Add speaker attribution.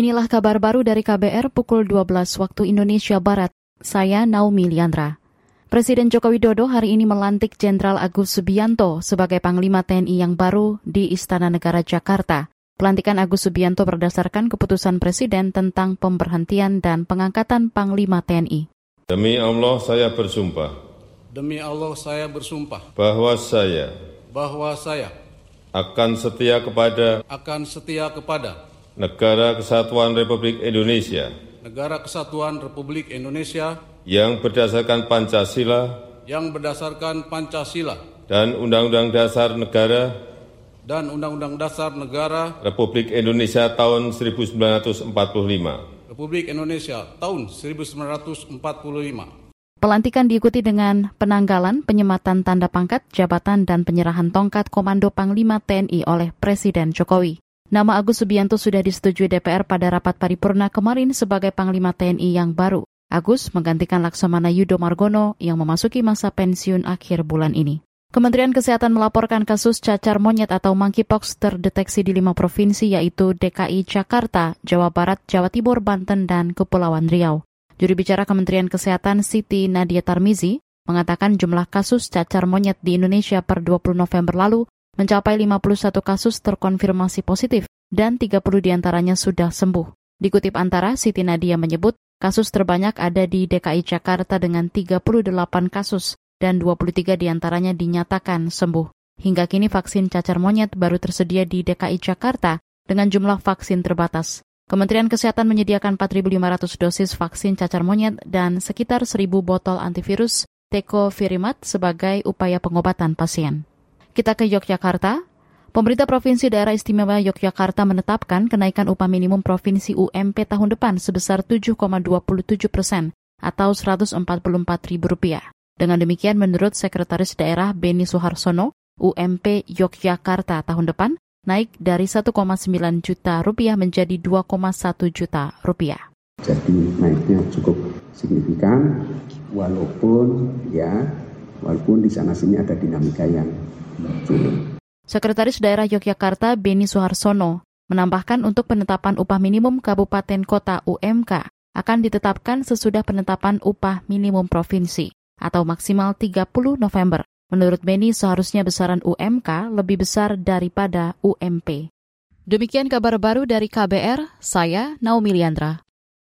Speaker 1: Inilah kabar baru dari KBR pukul 12 waktu Indonesia Barat. Saya Naomi Liandra. Presiden Joko Widodo hari ini melantik Jenderal Agus Subianto sebagai Panglima TNI yang baru di Istana Negara Jakarta. Pelantikan Agus Subianto berdasarkan keputusan Presiden tentang pemberhentian dan pengangkatan Panglima TNI.
Speaker 2: Demi Allah saya bersumpah.
Speaker 3: Demi Allah saya bersumpah.
Speaker 2: Bahwa saya.
Speaker 3: Bahwa saya.
Speaker 2: Akan setia kepada.
Speaker 3: Akan setia kepada.
Speaker 2: Negara Kesatuan Republik Indonesia.
Speaker 3: Negara Kesatuan Republik Indonesia
Speaker 2: yang berdasarkan Pancasila
Speaker 3: yang berdasarkan Pancasila
Speaker 2: dan Undang-Undang Dasar Negara
Speaker 3: dan Undang-Undang Dasar Negara
Speaker 2: Republik Indonesia tahun 1945.
Speaker 3: Republik Indonesia tahun 1945.
Speaker 1: Pelantikan diikuti dengan penanggalan, penyematan tanda pangkat, jabatan, dan penyerahan tongkat Komando Panglima TNI oleh Presiden Jokowi. Nama Agus Subianto sudah disetujui DPR pada rapat paripurna kemarin sebagai Panglima TNI yang baru. Agus menggantikan Laksamana Yudo Margono yang memasuki masa pensiun akhir bulan ini. Kementerian Kesehatan melaporkan kasus cacar monyet atau monkeypox terdeteksi di lima provinsi yaitu DKI Jakarta, Jawa Barat, Jawa Timur, Banten, dan Kepulauan Riau. Juri bicara Kementerian Kesehatan Siti Nadia Tarmizi mengatakan jumlah kasus cacar monyet di Indonesia per 20 November lalu mencapai 51 kasus terkonfirmasi positif dan 30 di antaranya sudah sembuh. Dikutip antara, Siti Nadia menyebut Kasus terbanyak ada di DKI Jakarta dengan 38 kasus dan 23 di antaranya dinyatakan sembuh. Hingga kini vaksin cacar monyet baru tersedia di DKI Jakarta dengan jumlah vaksin terbatas. Kementerian Kesehatan menyediakan 4.500 dosis vaksin cacar monyet dan sekitar 1.000 botol antivirus Tecovirimat sebagai upaya pengobatan pasien. Kita ke Yogyakarta. Pemerintah Provinsi Daerah Istimewa Yogyakarta menetapkan kenaikan upah minimum provinsi UMP tahun depan sebesar 7,27 persen atau Rp144.000. Dengan demikian, menurut Sekretaris Daerah Beni Suharsono, UMP Yogyakarta tahun depan naik dari 1,9 juta rupiah menjadi 2,1 juta rupiah.
Speaker 4: Jadi naiknya cukup signifikan, walaupun ya, walaupun di sana sini ada dinamika yang.
Speaker 1: Sekretaris Daerah Yogyakarta Beni Suharsono menambahkan untuk penetapan upah minimum Kabupaten Kota UMK akan ditetapkan sesudah penetapan upah minimum provinsi atau maksimal 30 November. Menurut Beni seharusnya besaran UMK lebih besar daripada UMP. Demikian kabar baru dari KBR, saya Naomi Liandra.